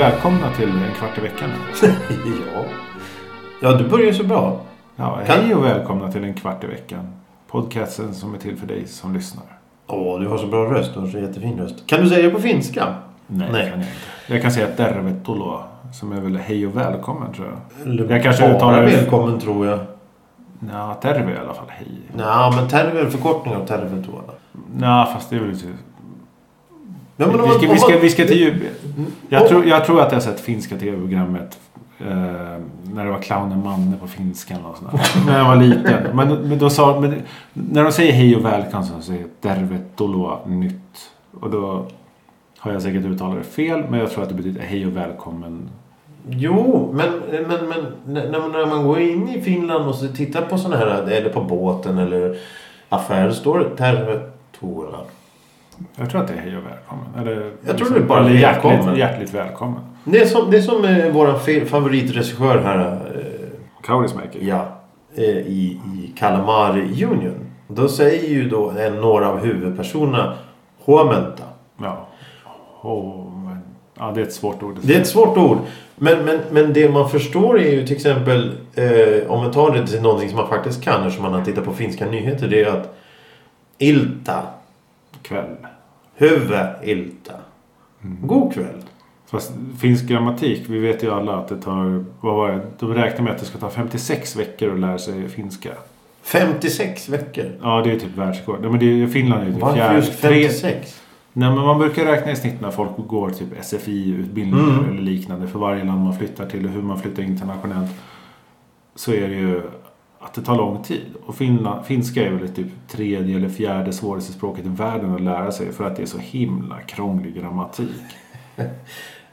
välkomna till en kvart i veckan. ja. ja, du börjar så bra. Ja, Kan- hej och välkomna till en kvart i veckan. Podcasten som är till för dig som lyssnar. Åh, du har så bra röst. Du har så jättefin röst. Kan du säga det på finska? Nej, Nej. kan jag inte. Jag kan säga tervetuloa. Som är väl hej och välkommen tror jag. Eller Jag kanske uttalar det- välkommen tror jag. Ja, terve i alla fall. Hej. Nej, men terve är en förkortning av tervetuola. Ja, fast det är väl... Ja, men vi, ska, vi, ska, vi ska till djup. Mm. Jag tror, jag tror att jag har sett finska tv-programmet. Eh, när det var clownen Manne på finskan och sådär. När jag var liten. Men, men då sa... Men, när de säger hej och välkommen så säger tervetuloa nytt. Och då har jag säkert uttalat det fel. Men jag tror att det betyder hej och välkommen. Jo, men, men, men när, när man går in i Finland och så tittar på sådana här, eller på båten eller affärer, står det tervetuola. Jag tror att det är hej och välkommen. Eller, Jag tror det är bara eller hjärtligt, välkommen. hjärtligt välkommen. Det är som, det är som eh, vår favoritregissör här. Eh, Kaurismäki. Ja, eh, i, i Calamari Union. Då säger ju då en, några av huvudpersonerna Huamenta. Ja. Oh, men, ja, det är ett svårt ord. Det är ett svårt ord. Men, men, men det man förstår är ju till exempel eh, om man tar det till någonting som man faktiskt kan eftersom man har tittat på finska nyheter. Det är att Ilta. Kväll. Huvud Ilta. God kväll. Fast finsk grammatik, vi vet ju alla att det tar, vad var det? De räknar med att det ska ta 56 veckor att lära sig finska. 56 veckor. Ja, det är typ världsrekord. Nej, men det är, Finland är ju typ Varför fjärde. just tre- 56? Nej, men man brukar räkna i snitt när folk går typ SFI-utbildningar Mm. eller liknande för varje land man flyttar till och hur man flyttar internationellt. Så är det ju att det tar lång tid. Och Finland, finska är väl typ tredje eller fjärde svåraste språket i världen att lära sig för att det är så himla krånglig grammatik.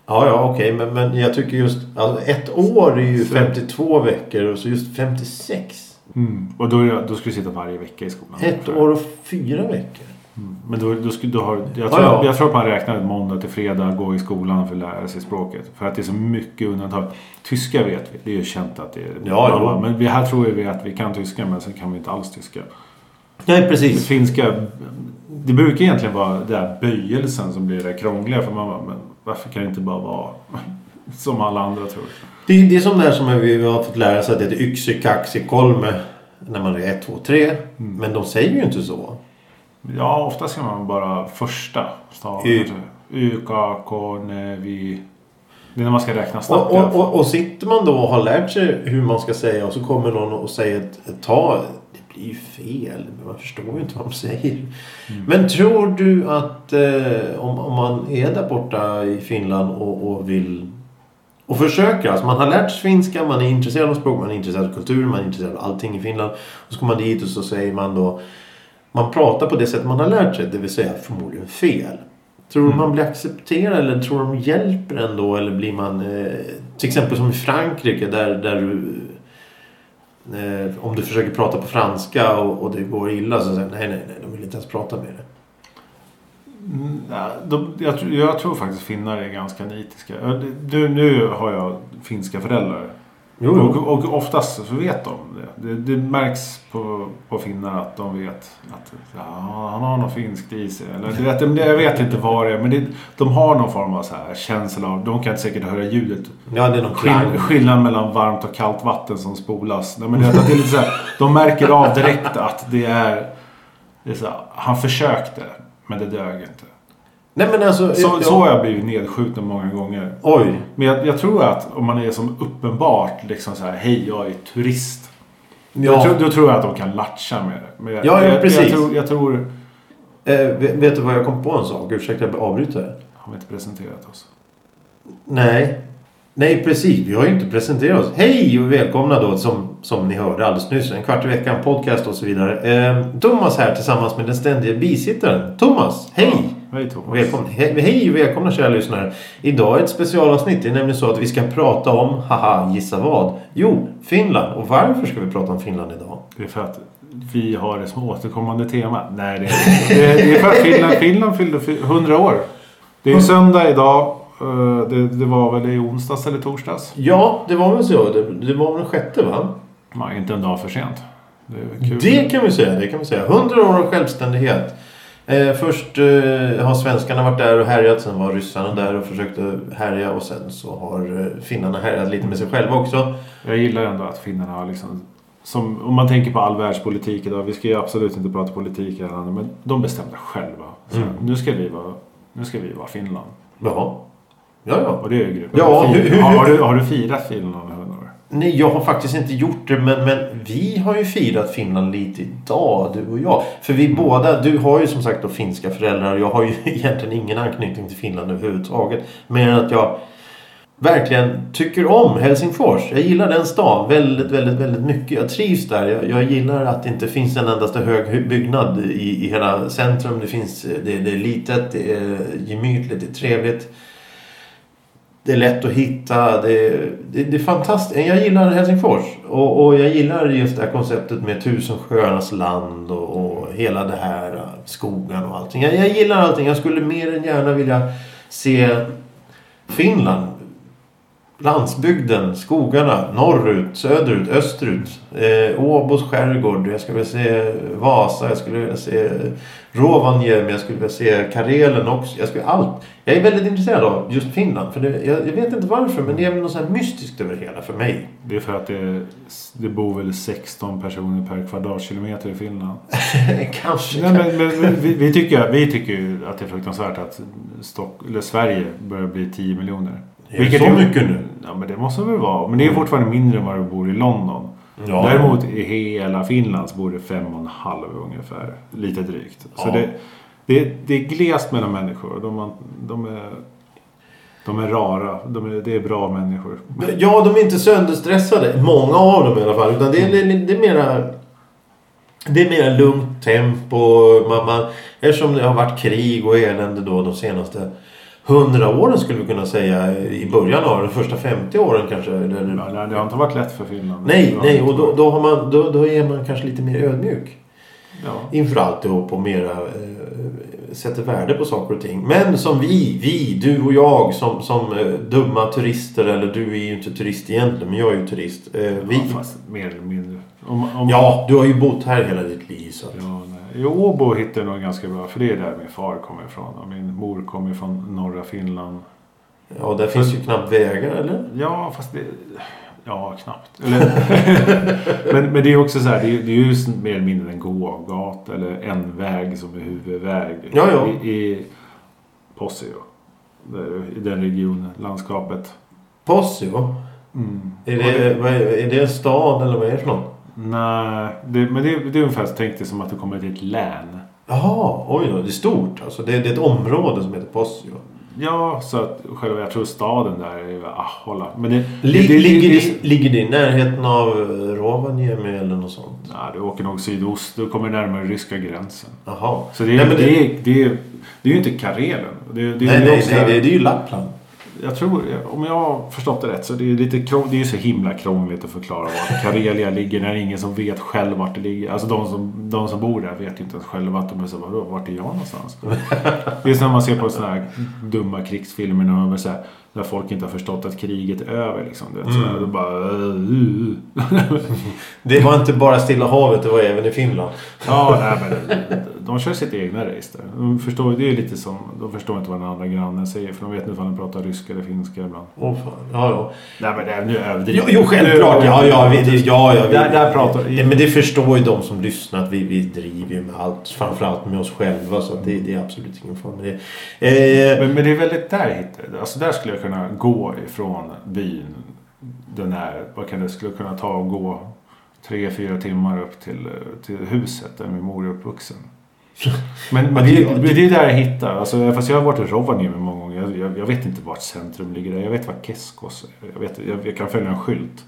Ja, ja, okej. Men, men jag tycker just... Alltså ett år är ju 52 veckor och så just 56. Mm. Och då, då ska du sitta varje vecka i skolan. Ett år och fyra veckor. Men då, då, då har, jag, Ja, tror, ja. jag tror att man räknar måndag till fredag gå i skolan för att lära sig språket. För att det är så mycket undantag. Tyska vet vi, det är ju känt att det är Ja, jo. Men vi, här tror vi att vi kan tyska men sen kan vi inte alls tyska. Nej, precis. Finska, det brukar egentligen vara den där böjelsen som blir det krångliga. För man bara, men varför kan det inte bara vara som alla andra tror? Det, det är som det här som vi har fått lära sig att det heter kolme. När man är ett, två, tre. Men de säger ju inte så. Ja, ofta ska man bara första staven. Y. K, N, Vi. Det är när man ska räkna Och, snabbt. alla och, fall. och, och sitter man då och har lärt sig hur man ska säga och så kommer någon och säger ett, tal. Det blir ju fel. Man förstår ju inte vad de säger. Men tror du att eh, om, om man är där borta i Finland och, och vill och försöker. Alltså man har lärt sig finska, man är intresserad av språk, man är intresserad av kultur, man är intresserad av allting i Finland. Och så kommer man dit och så säger man då man pratar på det sätt man har lärt sig, det vill säga förmodligen fel. Tror du man blir accepterad eller tror de hjälper ändå? Eller blir man... Eh, till exempel som i Frankrike där, där du... Eh, om du försöker prata på franska och, och det går illa så säger de, nej, nej, nej, de vill inte ens prata med dig. Mm, de, jag, tror- jag tror faktiskt finnar är ganska nitiska. Du, nu har jag finska föräldrar. Jo, Och, och oftast så vet de det. Det, det märks på, på finnar att de vet att ja, han har något finskt i sig. Eller, det, vet- jag vet inte vad det är men det, de har någon form av så här känsla av, de kan säkert höra ljudet. Ja, det är någon. Skill, skillnad mellan varmt och kallt vatten som spolas. Nej, men det, det är lite så här, de märker av direkt att det är, det är så här, han försökte men det dög inte. Nej, men alltså... Så, ja, så har jag blivit nedskjuten många gånger. Oj. Men jag, jag tror att om man är som uppenbart liksom så här, hej jag är turist. Ja. Jag tror, då tror jag att de kan latcha med det. Men jag, Ja, ja, jag, precis. Jag tror, jag tror... Eh, vet, vet du vad jag kom på en sak? Ursäkta jag avbryter. Har vi inte presenterat oss? Nej. Nej, precis. Vi har ju inte presenterat oss. Hej och välkomna då som, som ni hörde alldeles nyss. En kvart i veckan, podcast och så vidare. Eh, Thomas här tillsammans med den ständiga bisittaren. Thomas, hej! Ja, hej Thomas. Välkommen. He- Hej och välkomna kära lyssnare. Idag är ett specialavsnitt. Det är nämligen så att vi ska prata om, haha, gissa vad? Jo, Finland. Och varför ska vi prata om Finland idag? Det är för att vi har det som återkommande tema. Nej, det är, det, det är för att Finland, Finland fyllde fy- 100 år. Det är söndag idag. Eh, Det, det var väl i onsdags eller torsdags? Ja, det var väl så. Det, det var väl den sjätte va? Nej, inte en dag för sent. Det. Det kan vi säga. Det kan vi säga. 100 år av självständighet. Eh, först eh, har svenskarna varit där och härjat. Sen var ryssarna där och försökte härja. Och sen så har eh, finnarna härjat lite med sig själva också. Jag gillar ändå att finnarna har liksom... Som, om man tänker på all världspolitik idag. Vi ska ju absolut inte prata politik här landet. Men de bestämde själva. Så Mm. nu, ska vi vara, nu ska vi vara Finland. Jaha. Ja, ja. Och det är ju grymt. Ja, Har du har, har, du, har du firat Finland? Nej, jag har faktiskt inte gjort det. Men, men vi har ju firat Finland lite idag, du och jag. För vi båda, du har ju som sagt då finska föräldrar. och Jag har ju egentligen ingen anknytning till Finland överhuvudtaget. Men att jag verkligen tycker om Helsingfors. Jag gillar den stan väldigt, väldigt, väldigt mycket. Jag trivs där. Jag, jag gillar att det inte finns en endaste hög byggnad i, i hela centrum. Det, finns, det, det är litet, det är gemytligt, det är trevligt. Det är lätt att hitta. Det, det, det är fantastiskt. Jag gillar Helsingfors. Och, och jag gillar just det här konceptet med tusen sjöarnas land och, och hela det här skogen och allting. Jag, jag gillar allting. Jag skulle mer än gärna vilja se Finland. Landsbygden, skogarna, norrut, söderut, österut. Eh, Åbos skärgård. Jag skulle vilja se Vasa. Jag skulle vilja se Rovaniemi. Jag skulle vilja se Karelen också. Jag, skulle, allt. jag är väldigt intresserad av just Finland. För det, jag, jag vet inte varför men det är något så här mystiskt över det hela för mig. Det är för att det, det bor väl 16 personer per kvadratkilometer i Finland. Kanske. Nej, men, men, men vi, vi, tycker, vi tycker att det är fruktansvärt att Stock, Sverige börjar bli 10 miljoner. Är det så mycket nu? Ja, men det måste väl vara. Men det är fortfarande mindre än vad det bor i London. Ja. Däremot i hela Finland så bor det fem och en halv ungefär. Lite drygt. Så Ja. det, det, det är glest mellan människor. De, de, är, de är rara. De är, det är bra människor. Ja, de är inte sönderstressade. Många av dem i alla fall. Utan det är, det, det är mera... Det är mera lugnt tempo. Man, man, eftersom det har varit krig och elände då de senaste hundra åren skulle vi kunna säga. I början av de första 50 åren kanske. Eller, Ja, nej, det har inte varit lätt för Finland. nej, nej. Och då, då, har man, då, då är man kanske lite mer ödmjuk. Ja. Inför alltihop och mera eh, sätter värde på saker och ting. Men som vi, vi, du och jag som, som eh, dumma turister. Eller du är ju inte turist egentligen, men jag är ju turist. Eh, vi, Ja, fast mer eller mindre. Om, om, Ja, du har ju bott här hela ditt liv. Så. att- Ja, nej. I Åbo hittar jag nog ganska bra. För det är där min far kommer ifrån. Och min mor kommer ifrån norra Finland. Ja, där finns ju knappt vägar, eller? Ja, fast det... Ja, knappt. Eller, men, men det är också så här. Det är, det är ju mer eller mindre en gågata. Eller en väg som är huvudväg. Ja, ja. I, i Posio. I den regionen. Landskapet. Passio? Mm. Är det, vad är, är det en stad eller vad är det för något? Nej, det, men det, det är ungefär så tänk dig som att du kommer till ett län. Jaha, oj då. Det är stort. Alltså, det, det är ett område som heter Passio. Ja, så att själva, jag tror staden där är Aholla. Men det, Lig, det, det, ligger, det, det, ligger det i närheten av eh, Rovaniemi eller något sånt? Ja, du åker nog sydost. Du kommer närmare ryska gränsen. Jaha. Så det är, Nej, men det, är, det, är, det är ju inte Karelen. Det, det, Nej, är nej, nej, det, det är ju Lappland. Jag tror, om jag har förstått det rätt, så det är lite krång, det är så himla krångligt att förklara var Karelia ligger när ingen som vet själv vart det ligger. Alltså de som, de som bor där vet ju inte ens själva att de är så, vadå, vart är jag någonstans? Det är som när man ser på sådana här dumma krigsfilmer när, man så här, där folk inte har förstått att kriget är över. Liksom, du vet, så Mm. då bara... Uh, uh. Det var inte bara Stilla havet, det var även i Finland. Ja, nej, men de kör sitt egna race där. De förstår, det är lite som, de förstår inte vad den andra grannen säger för de vet inte om de pratar ryska eller finska ibland. Åh fan. Ja, ja. Nej men det är, nu överdriver Jo, jo självklart. Ja, ja, vi, det, ja, ja, vi, Där- där pratar- Ja, Men det förstår ju de som lyssnar att vi, vi driver ju med allt. Framförallt med oss själva. Så det, det är absolut ingen fara med det. Eh, Men, men det är väldigt där hittar Alltså där skulle jag kunna gå ifrån byn. Den här, vad kan det skulle kunna ta och gå tre, fyra timmar upp till, till huset där min mor är uppvuxen. Men, men det, det, det är där jag hittar. Alltså, fast jag har varit i Rovaniemi många gånger. Jag, jag, jag vet inte vart centrum ligger där. Jag vet vad Keskos är. Jag, vet, jag, jag kan följa en skylt.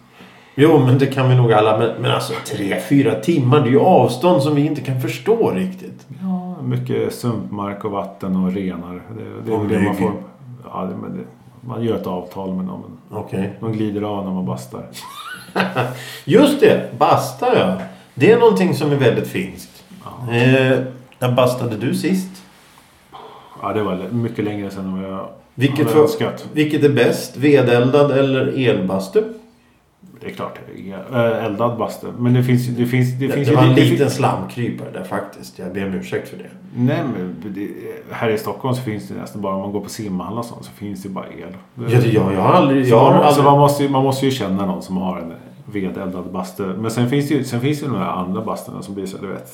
jo, men det kan vi nog alla. Men, men alltså tre, fyra timmar. Det är ju avstånd som vi inte kan förstå riktigt. Ja, mycket sumpmark och vatten och renar. Det, det är Och det man får. Ja, det, men det, man gör ett avtal med dem. Okej. De glider av när man bastar. Just det. Basta ja. Det är någonting som är väldigt finskt. Ja. Eh, när bastade du sist? Ja, det var mycket längre sedan än vad jag Vilket, för, vilket är bäst? Vedeldad eller elbastu? Det är klart det är äh, eldad bastu. Men det finns det finns det, Det, finns det ju var en liten finns, slamkrypare där faktiskt. Jag ber om ursäkt för det. Nej men det, här i Stockholm så finns det nästan bara om man går på simhall och sånt så finns det bara el. Ja, det, jag, jag har aldrig... Jag har man, så aldrig man, måste ju, man måste ju känna någon som har en vedeldad bastu. Men sen finns det ju sen finns det ju de här andra basturna som blir så du vet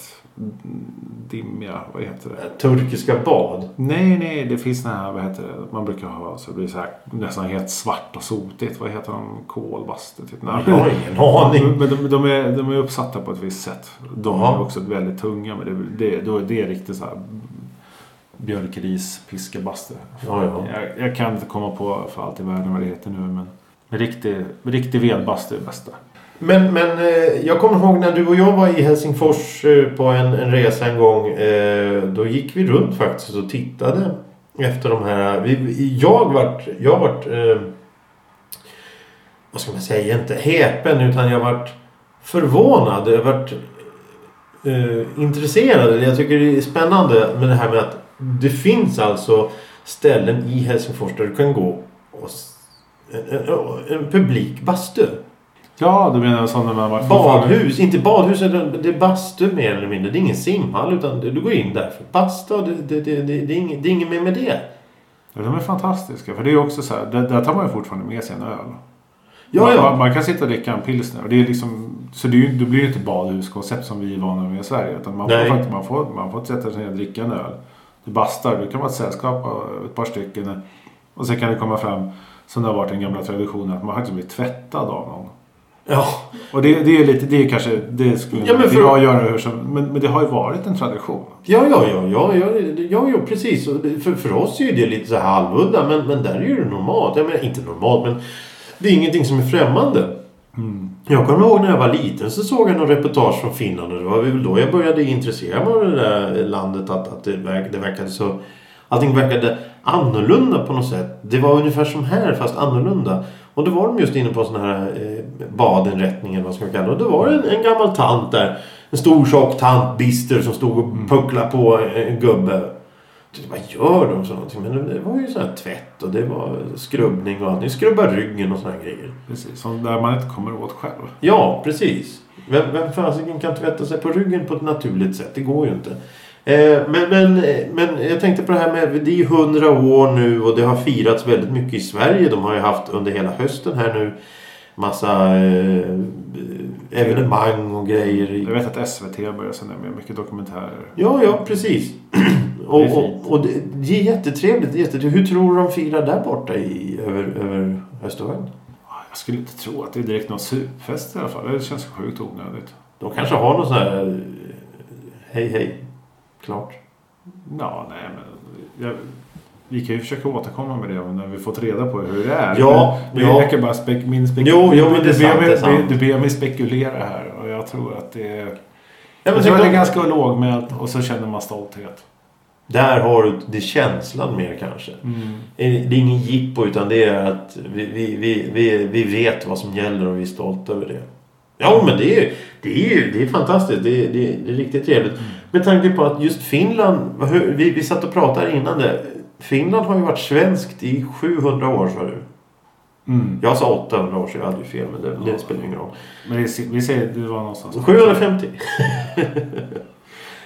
dimmiga. Vad heter det? turkiska bad. Nej, nej, det finns såna här, vad heter det, man brukar ha så det blir så här nästan helt svart och sotigt. Vad heter de? Kolbastu? Typ. Nej, Jag har ingen aning. Men de, de, är, de är uppsatta på ett visst sätt. De är också väldigt tunga. Men det, det, då är det riktigt så här björkris piskebastu. Ja, ja. Jag, jag kan inte komma på för allt i världen vad det heter nu. Men riktig, riktig vedbastu är det bästa. Men, men eh, jag kommer ihåg när du och jag var i Helsingfors eh, på en, en resa en gång. Eh, då gick vi runt faktiskt och tittade efter de här. Vi, jag vart, jag vart vad ska man säga, inte häpen utan jag vart förvånad. Jag vart eh, intresserad. Jag tycker det är spännande med det här med att det finns alltså ställen i Helsingfors där du kan gå och en, en, en publik bastu. Ja, du menar sådana man varit Badhus, inte badhus, det är bastu mer eller mindre. Det är ingen simhall utan du går in där för basta och det, det, det, det, det, är inget, det är inget mer med det. Ja, de är fantastiska. För det är också så här, där, där tar man ju fortfarande med sig en öl. Ja, man, ja. Man, man kan sitta och dricka en pilsner. Och det är liksom, så det, är det blir ju inte badhuskoncept som vi är vana med i Sverige. Utan man, får, faktiskt, man, får, man får sätta sig ner och dricka en öl. Du bastar, du kan vara ett sällskap av ett par stycken. Och sen kan det komma fram, som det har varit en gamla tradition, att man faktiskt blir tvättad av någon. Ja, Och det, det är lite, det är kanske, det skulle Ja, men för- jag göra hur som, men, men det har ju varit en tradition. ja, ja, ja, ja, ja, ja, ja precis. Och det- För, för oss är det lite så här halvudda men, men där är ju det normalt. Jag menar inte normalt men det är ingenting som är främmande. Jag kommer ihåg när jag var liten så såg jag någon reportage från Finland och det var väl då jag började intressera mig av det där landet att, att det, verk, det verkade så Allting verkade annorlunda på något sätt. Det var ungefär som här fast annorlunda. Och då var de just inne på sådana här eh, badinrättningar eller vad ska man kalla det. Och då var det en, en gammal tant där. En stor tjock tant, bister, som stod och pucklade på en gubbe. Vad gör de? Så någonting? Men det var ju sån här tvätt och det var skrubbning och allt. Ni skrubbar ryggen och såna grejer. Precis, som där man inte kommer åt själv. Ja, precis. Vem, vem fasiken kan tvätta sig på ryggen på ett naturligt sätt? Det går ju inte. Eh, men, men, men jag tänkte på det här med, det är ju hundra år nu och det har firats väldigt mycket i Sverige. De har ju haft under hela hösten här nu massa eh, evenemang och grejer. Jag vet att SVT börjar sända med mycket dokumentärer. Ja, ja, precis. och, Det är och, och det, det är jättetrevligt. jättetrevligt. Hur tror du de firar där borta i, över, över Östersjön? Jag skulle inte tro att det är direkt någon superfest i alla fall. Det känns sjukt onödigt. De kanske har någon sån här eh, hej hej, klart. Ja, nej men... Jag, vi kan ju försöka återkomma med det när vi fått reda på hur det är. Ja, men, ja. Jag kan bara spek, min spek, Jo, jo, men det du, ber mig. Du ber mig spekulera här och jag tror att det är... Ja, jag tror att det är ganska lågmält och så känner man stolthet. Där har du det känslan mer kanske. Det är ingen jippo utan det är att vi, vi, vi, vi, vi vet vad som gäller och vi är stolta över det. Ja men det är, det är, det är fantastiskt. Det är, det, är, det är riktigt trevligt. Med tanke på att just Finland, vi, vi satt och pratade innan det. Finland har ju varit svenskt i 700 år sa du. Mm. Jag sa 800 år så jag hade ju fel men det, det spelar ingen roll. Men det, vi säger det var någonstans... 750.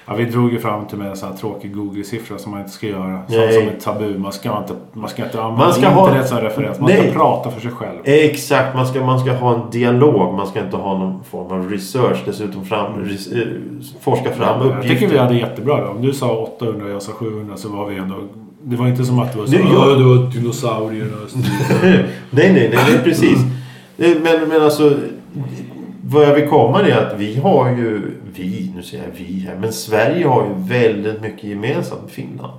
Ja, vi drog ju fram till med en sån här tråkig Google-siffra som man inte ska göra. Som, Nej. som ett tabu. Man ska inte, man ska inte använda Man ska ha- internet som referens. Man Nej. ska prata för sig själv. Exakt, man ska, man ska ha en dialog. Man ska inte ha någon form av research. Dessutom fram, res, eh, forska fram jag tycker vi uppgifter. hade jättebra då. Om du sa 800 och jag sa 700 så var vi ändå... Det var inte som att det var så... Nej, Ja, jag- det var dinosaurierna. nej, nej, nej, nej, precis. Eh, Men, men alltså, vad jag vill komma är att vi har ju, vi, nu säger jag vi här, men Sverige har ju väldigt mycket gemensamt med Finland.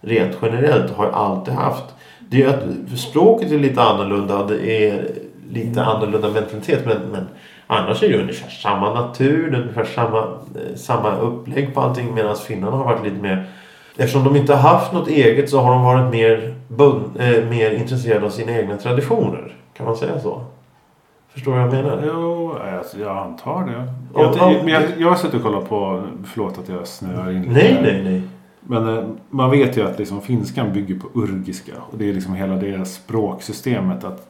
Rent generellt har ju alltid haft. Det är ju att språket är lite annorlunda, det är lite annorlunda mentalitet, men, men annars är det ungefär samma natur, det är ungefär samma, eh, samma upplägg på allting, medan finnarna har varit lite mer Eftersom de inte har haft något eget så har de varit mer, bund, eh, mer intresserade av sina egna traditioner. Kan man säga så? Förstår du vad jag menar? Jo, alltså, jag antar det. Ja, Jag, ja. men jag, jag har suttit och kollat på... Förlåt att jag snöar in lite Nej, nej, nej. Men eh, man vet ju att liksom finskan bygger på urgiska. Och det är liksom hela det språksystemet. att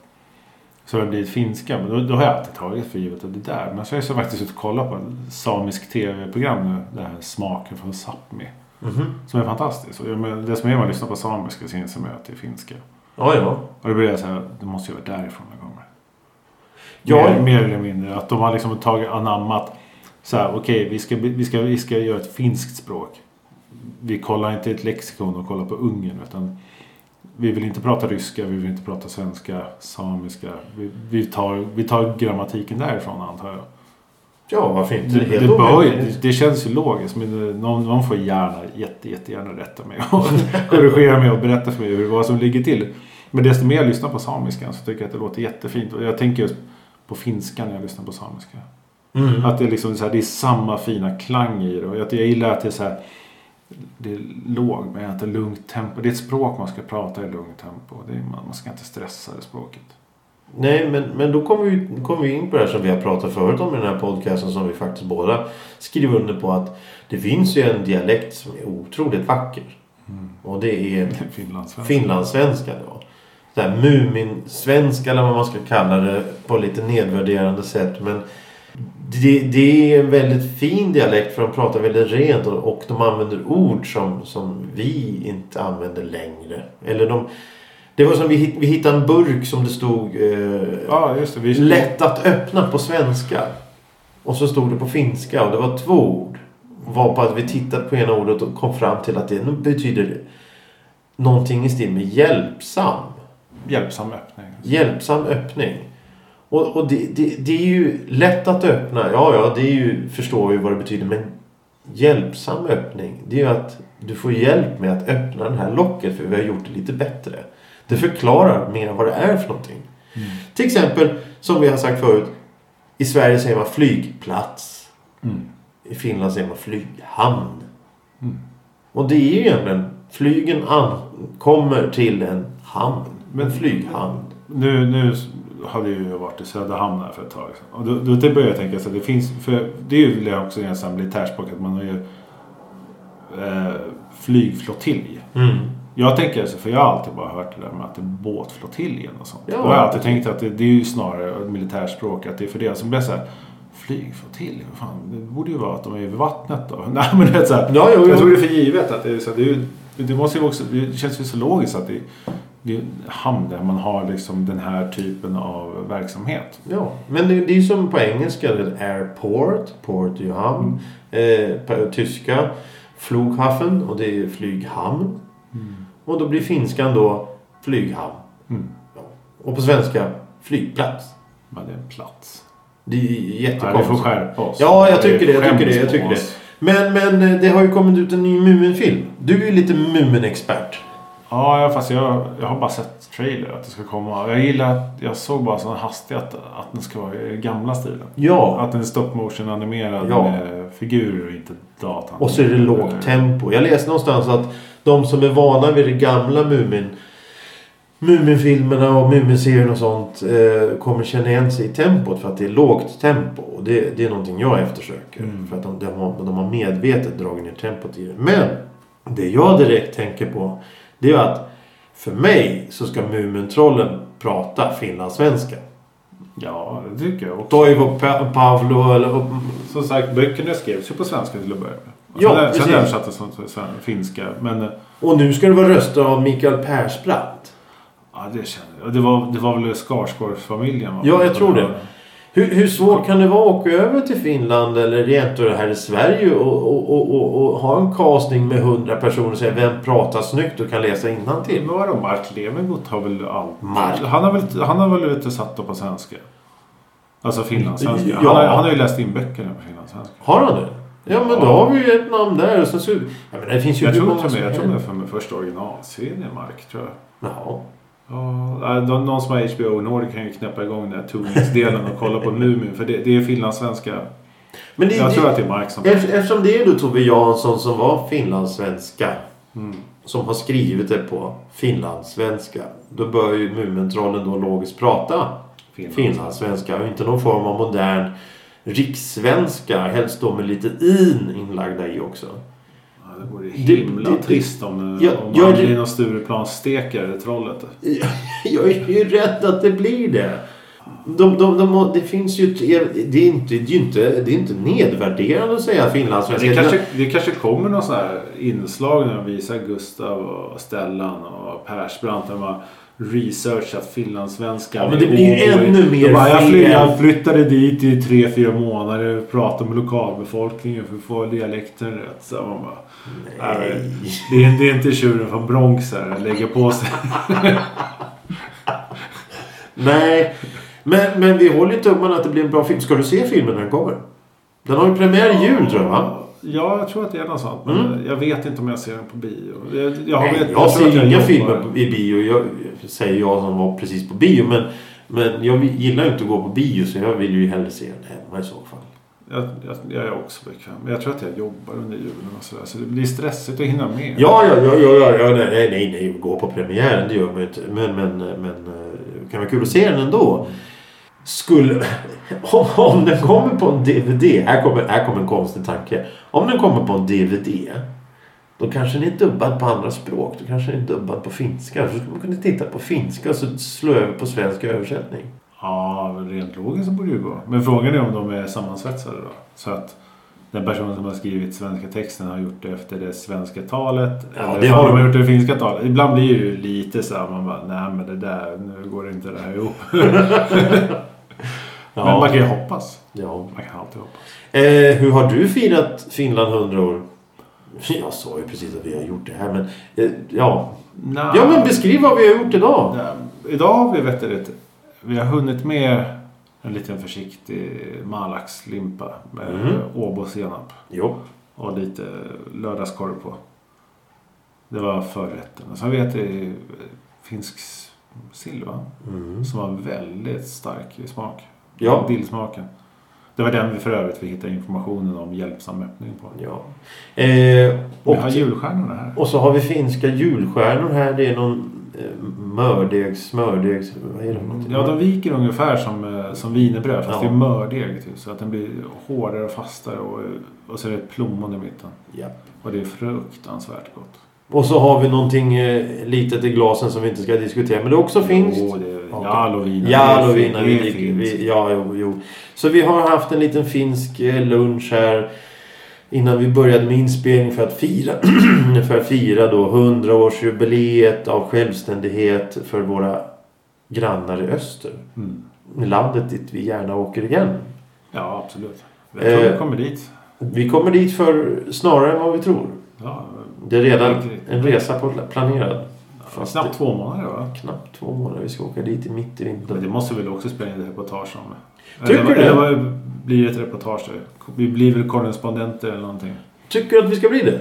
Så har det blivit finska. Men då, då har jag alltid tagit för givet att det där. Men så har jag så faktiskt ute och kollat på en samisk tv-program nu. Det här Smaken från Sápmi. Mhm. Som är fantastiskt. Och det som är man lyssnar på samiska så inser man att det är finska. Ja, ja. Och då blir jag så här, det måste ju vara därifrån. Ja. Mer, mer eller mindre. Att de har liksom tagit anammat. Så här, okej vi, ska, vi, ska, vi ska göra ett finskt språk. Vi kollar inte ett lexikon och kollar på Ungern. Utan vi vill inte prata ryska, vi vill inte prata svenska, samiska. Vi, vi, tar, vi tar grammatiken därifrån antar jag. Ja, varför inte? Det, det, helt bör, det, det känns ju logiskt. Men eh, någon, någon får gärna, jätte, jättegärna rätta mig och korrigera mig och berätta för mig hur, vad som ligger till. Men desto mer jag lyssnar på samiskan så tycker jag att det låter jättefint. Och jag tänker just på finska när jag lyssnar på samiska. Mm. Att det är, liksom så här, det är samma fina klang i det. Och jag, jag gillar att det är så här, det är lågt men att det är lugnt tempo. Det är ett språk man ska prata i lugnt tempo. Det är, man, man ska inte stressa det språket. Nej, men, men då kommer vi, kommer vi in på det här som vi har pratat förut om i den här podcasten som vi faktiskt båda skriver under på att det finns ju en dialekt som är otroligt vacker. Och det är Finlandssvenska. finlandssvenska då. Här Muminsvenska eller vad man ska kalla det på lite nedvärderande sätt. Men det, det är en väldigt fin dialekt för de pratar väldigt rent och, och de använder ord som, som vi inte använder längre. Eller de, det var som vi, vi hittade en burk som det stod eh, Ja, det. Vi, lätt att öppna på svenska. Och så stod det på finska och det var två ord. Var på att vi tittade på ena ordet och kom fram till att det betyder någonting i stil med hjälpsam. Hjälpsam öppning. Hjälpsam öppning. Och, och det, det, det är ju lätt att öppna. Ja, ja, det är ju, förstår ju vad det betyder. Men hjälpsam öppning. Det är ju att du får hjälp med att öppna det här locket. För vi har gjort det lite bättre. Det förklarar mer vad det är för någonting. Till exempel, som vi har sagt förut. I Sverige säger man flygplats. Mm. I Finland säger man flyghamn. Mm. Och det är ju egentligen flygen ankommer till en hamn. Men- en flyghamn. Nu, nu hade ju jag varit i Söderhamn här för ett tag sedan. Och då, då började jag tänka så att det finns, för det är ju också en sån militärspråk att man har ju eh, flygflottilj. Mm. Jag tänker så, för jag har alltid bara hört det där med att det är båtflottiljen och sånt. Ja. Har jag alltid tänkt att det, det är ju snarare militärspråk, att det är för det som blir så här Flygflottilj? Vad Fan, det borde ju vara att de är vid vattnet då. Nej men det är så här, Ja, jo, jo. Jag tror det är för givet att det är så. Det, är ju, det, måste ju också, det känns ju så logiskt att det, det är en hamn där man har liksom den här typen av verksamhet. Ja, men det, är ju som på engelska. Airport, port ju hamn. Eh, på tyska Flughafen och det är flyghamn. Och då blir finskan då flyghamn. Mm. Ja. Och på svenska flygplats. Men det är en plats. Det är Nej, vi får jättekonstigt. skärpa oss. Ja, jag tycker det, jag tycker det, jag tycker det. Men, men eh, det har ju kommit ut en ny Muminfilm. Du är ju lite Mumin-expert. Ja, fast jag, jag har bara sett trailer att det ska komma. Jag gillar att jag såg bara sån hastigt att, att den ska vara i gamla stilen. Ja. Att den är stop motion animerad Ja. med figurer och inte datan. Och så är det lågt tempo. Jag läste någonstans att de som är vana vid det gamla Mumin Muminfilmerna och Muminserien och sånt eh, kommer känna igen sig i tempot för att det är lågt tempo. Och det, det är någonting jag eftersöker. Mm. För att de, de, har, de har medvetet dragit ner tempot i det. Men det jag direkt tänker på det är att för mig så ska Mumintrollen prata finlandssvenska. Ja, det tycker jag också. Toivo Pa- Pavlo eller... Som sagt, böckerna skrevs ju på svenska till att börja med. Ja, sen, översattes de till finska. Men eh, Och nu ska det vara röster av Mikael Persbrandt. ja, det känner jag. Det var, det var väl Skarsgårdsfamiljen? Ja, jag tror det. Hur, hur svårt kan det vara att åka över till Finland eller egentligen här i Sverige och, och, och, och, och ha en casting med hundra personer och säga vem pratar snyggt och kan läsa innantill? Men vadå, Mark Levengood har väl allt? Mark? Han har väl, han har väl lite satt då på svenska? Alltså finlandssvenska. Ja. Han, har, han har ju läst in böckerna på finlandssvenska. Har han det? Ja men då Ja. har vi ju ett namn där. Och sen så, jag menar, det finns ju Jag tror, jag som tror, jag första originalserien Mark, tror jag. Jaha. Ja, någon som har HBO Nordic kan ju knäppa igång den här Toonings-delen och kolla på Mumin. För det, det är finlandssvenska. Men det, Jag det, tror att det är Mark som... Eft- Eftersom det är då Tove Jansson som var finlandssvenska. Mm. Som har skrivit det på finlandssvenska. Då bör ju Mumintrollen då logiskt prata finlandssvenska och inte någon form av modern rikssvenska. Helst då med lite in inlagda i också. Det vore himla det- det- trist om, Ja, om jag- han blir någon Stureplansstekare, trollet. Jag är ju rädd att det blir det. De, de, de, det finns ju... Det är inte, det är inte, det är inte nedvärderande att säga finlandssvenska. Det kanske, det kanske kommer någon sån här inslag när de visar Gustav och Stellan och Persbrandt. Researchat finlandssvenska. Ja, men det blir ju ännu mer bara, jag, fly, fel. jag flyttade dit i tre, fyra månader och pratade med lokalbefolkningen för att få dialekten rätt. Så man bara, nej. Det, är, det är inte tjuren från Bronx här. Lägger på sig. Nej, men, men vi håller tummarna att det blir en bra film. Ska du se filmen när den kommer? Den har ju premiär i jul tror jag va? Ja, jag tror att det är något sånt. Men Mm. jag vet inte om jag ser den på bio. Jag, jag, Nej, vet, jag, tror ser ju inga filmer på, i bio. Jag, säger jag som var precis på bio. Men, men jag gillar ju inte att gå på bio så jag vill ju hellre se den hemma i så fall. Jag, jag, jag är också bekväm. Men jag tror att jag jobbar under julen och sådär. Så det blir stressigt att hinna med. Ja, ja, ja, ja, ja, ja nej, nej, nej, nej, gå på premiären det gör man ju inte. Men, men, men eh, det kan vara kul att se den ändå. Skulle, om, om den kommer på en DVD, här kommer, här kommer en konstig tanke. Om den kommer på en DVD, då kanske den är dubbad på andra språk. Då kanske den är dubbad på finska. Så skulle man kunna titta på finska och så slå över på svensk översättning. Ja, rent logiskt så borde det ju gå. Men frågan är om de är sammansvetsade då. Så att den personen som har skrivit svenska texten har gjort det efter det svenska talet. Ja, eller det har de gjort det finska talet. Ibland blir det ju lite så här. Man bara, nej men det där, nu går inte det här ihop. Men man kan ju hoppas. ja. Man kan alltid hoppas. Eh, hur har du firat Finland 100 år? Jag sa ju precis att vi har gjort det här men... Eh, ja. Nej. ja men beskriv vad vi har gjort idag. Nej, Idag har vi vet du, vi har hunnit med en liten försiktig malaxlimpa med Mm. Åbo senap Jo. och lite lördagskorv på. Det var förrätten. Och sen vet jag finsk sill va? Mm. Som var väldigt stark i smak. Ja. Dillsmaken. Det var den vi för övrigt vi hittade informationen om hjälpsam öppning på. ja. Eh, Vi och, har julstjärnorna här. och så har vi finska julstjärnor här. Det är någon eh, mördegs, smördegs... Vad är det för någonting? Ja, de viker ungefär som, eh, som wienerbröd fast Ja. det är mördeg. Typ, så att den blir hårdare och fastare och, och så är det ett plommon i mitten. Ja. Och det är fruktansvärt gott. Och så har vi någonting eh, litet i glasen som vi inte ska diskutera. Men det är också finskt. Jo, det. Jalovina. Jalovina. Det Vi dricker, fint. vi, ja, jo, jo. Så vi har haft en liten finsk eh, lunch här. Innan vi började med inspelning för att fira, för att fira då 100-årsjubileet av självständighet för våra grannar i öster. Mm. Landet dit vi gärna åker igen. Ja, absolut. Jag tror Eh, vi kommer dit. Vi kommer dit för snarare än vad vi tror. Ja, Det är redan en resa planerad. Fast knappt det- två månader va? Knappt två månader. Vi ska åka dit i mitt i Men det vintern. måste vi väl också spela in ett reportage om? Tycker eller, du? Eller vad blir ett reportage? Vi blir väl korrespondenter eller någonting? Tycker du att vi ska bli det?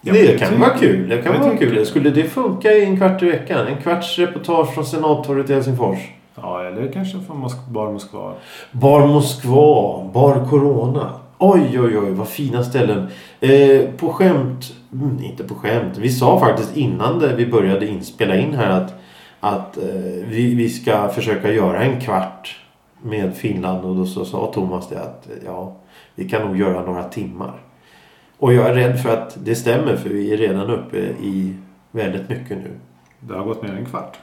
Ja, det men kan vara kul. Det kan vara kul. det. Skulle det funka i en kvart i veckan? En kvarts reportage från Senattorget i Helsingfors. Ja, eller kanske från Mosk- Bar Moskva. Bar Moskva. Bar Corona. Oj, oj, oj. Vad fina ställen. Eh, på skämt. Mm, inte på skämt. Vi sa faktiskt innan det, vi började inspela in här att, att eh, vi, vi ska försöka göra en kvart med Finland. Och då så sa Thomas det att eh, ja, vi kan nog göra några timmar. Och jag är rädd för att det stämmer för vi är redan uppe i väldigt mycket nu. Det har gått mer än en kvart.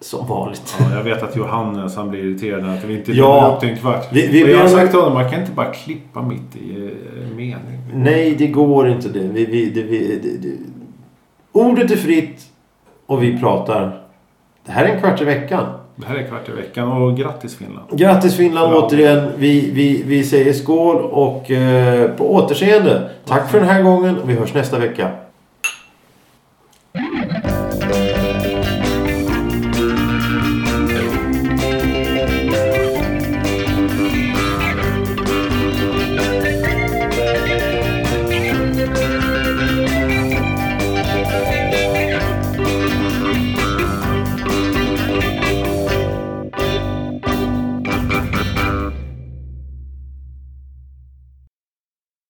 Som vanligt. Ja, jag vet att Johannes han blir irriterad att vi inte Ja. upp till en kvart. Vi- vi jag har sagt till honom man kan inte bara klippa mitt i eh, en mening. Nej, det går inte det. Vi, vi, det, vi det, det. Ordet är fritt och vi pratar. Det här är en kvart i veckan. Det här är kvart i veckan och grattis Finland. Grattis Finland Ja. återigen. Vi, vi, vi säger skål och eh, på återseende. Tack för den här gången och vi hörs nästa vecka.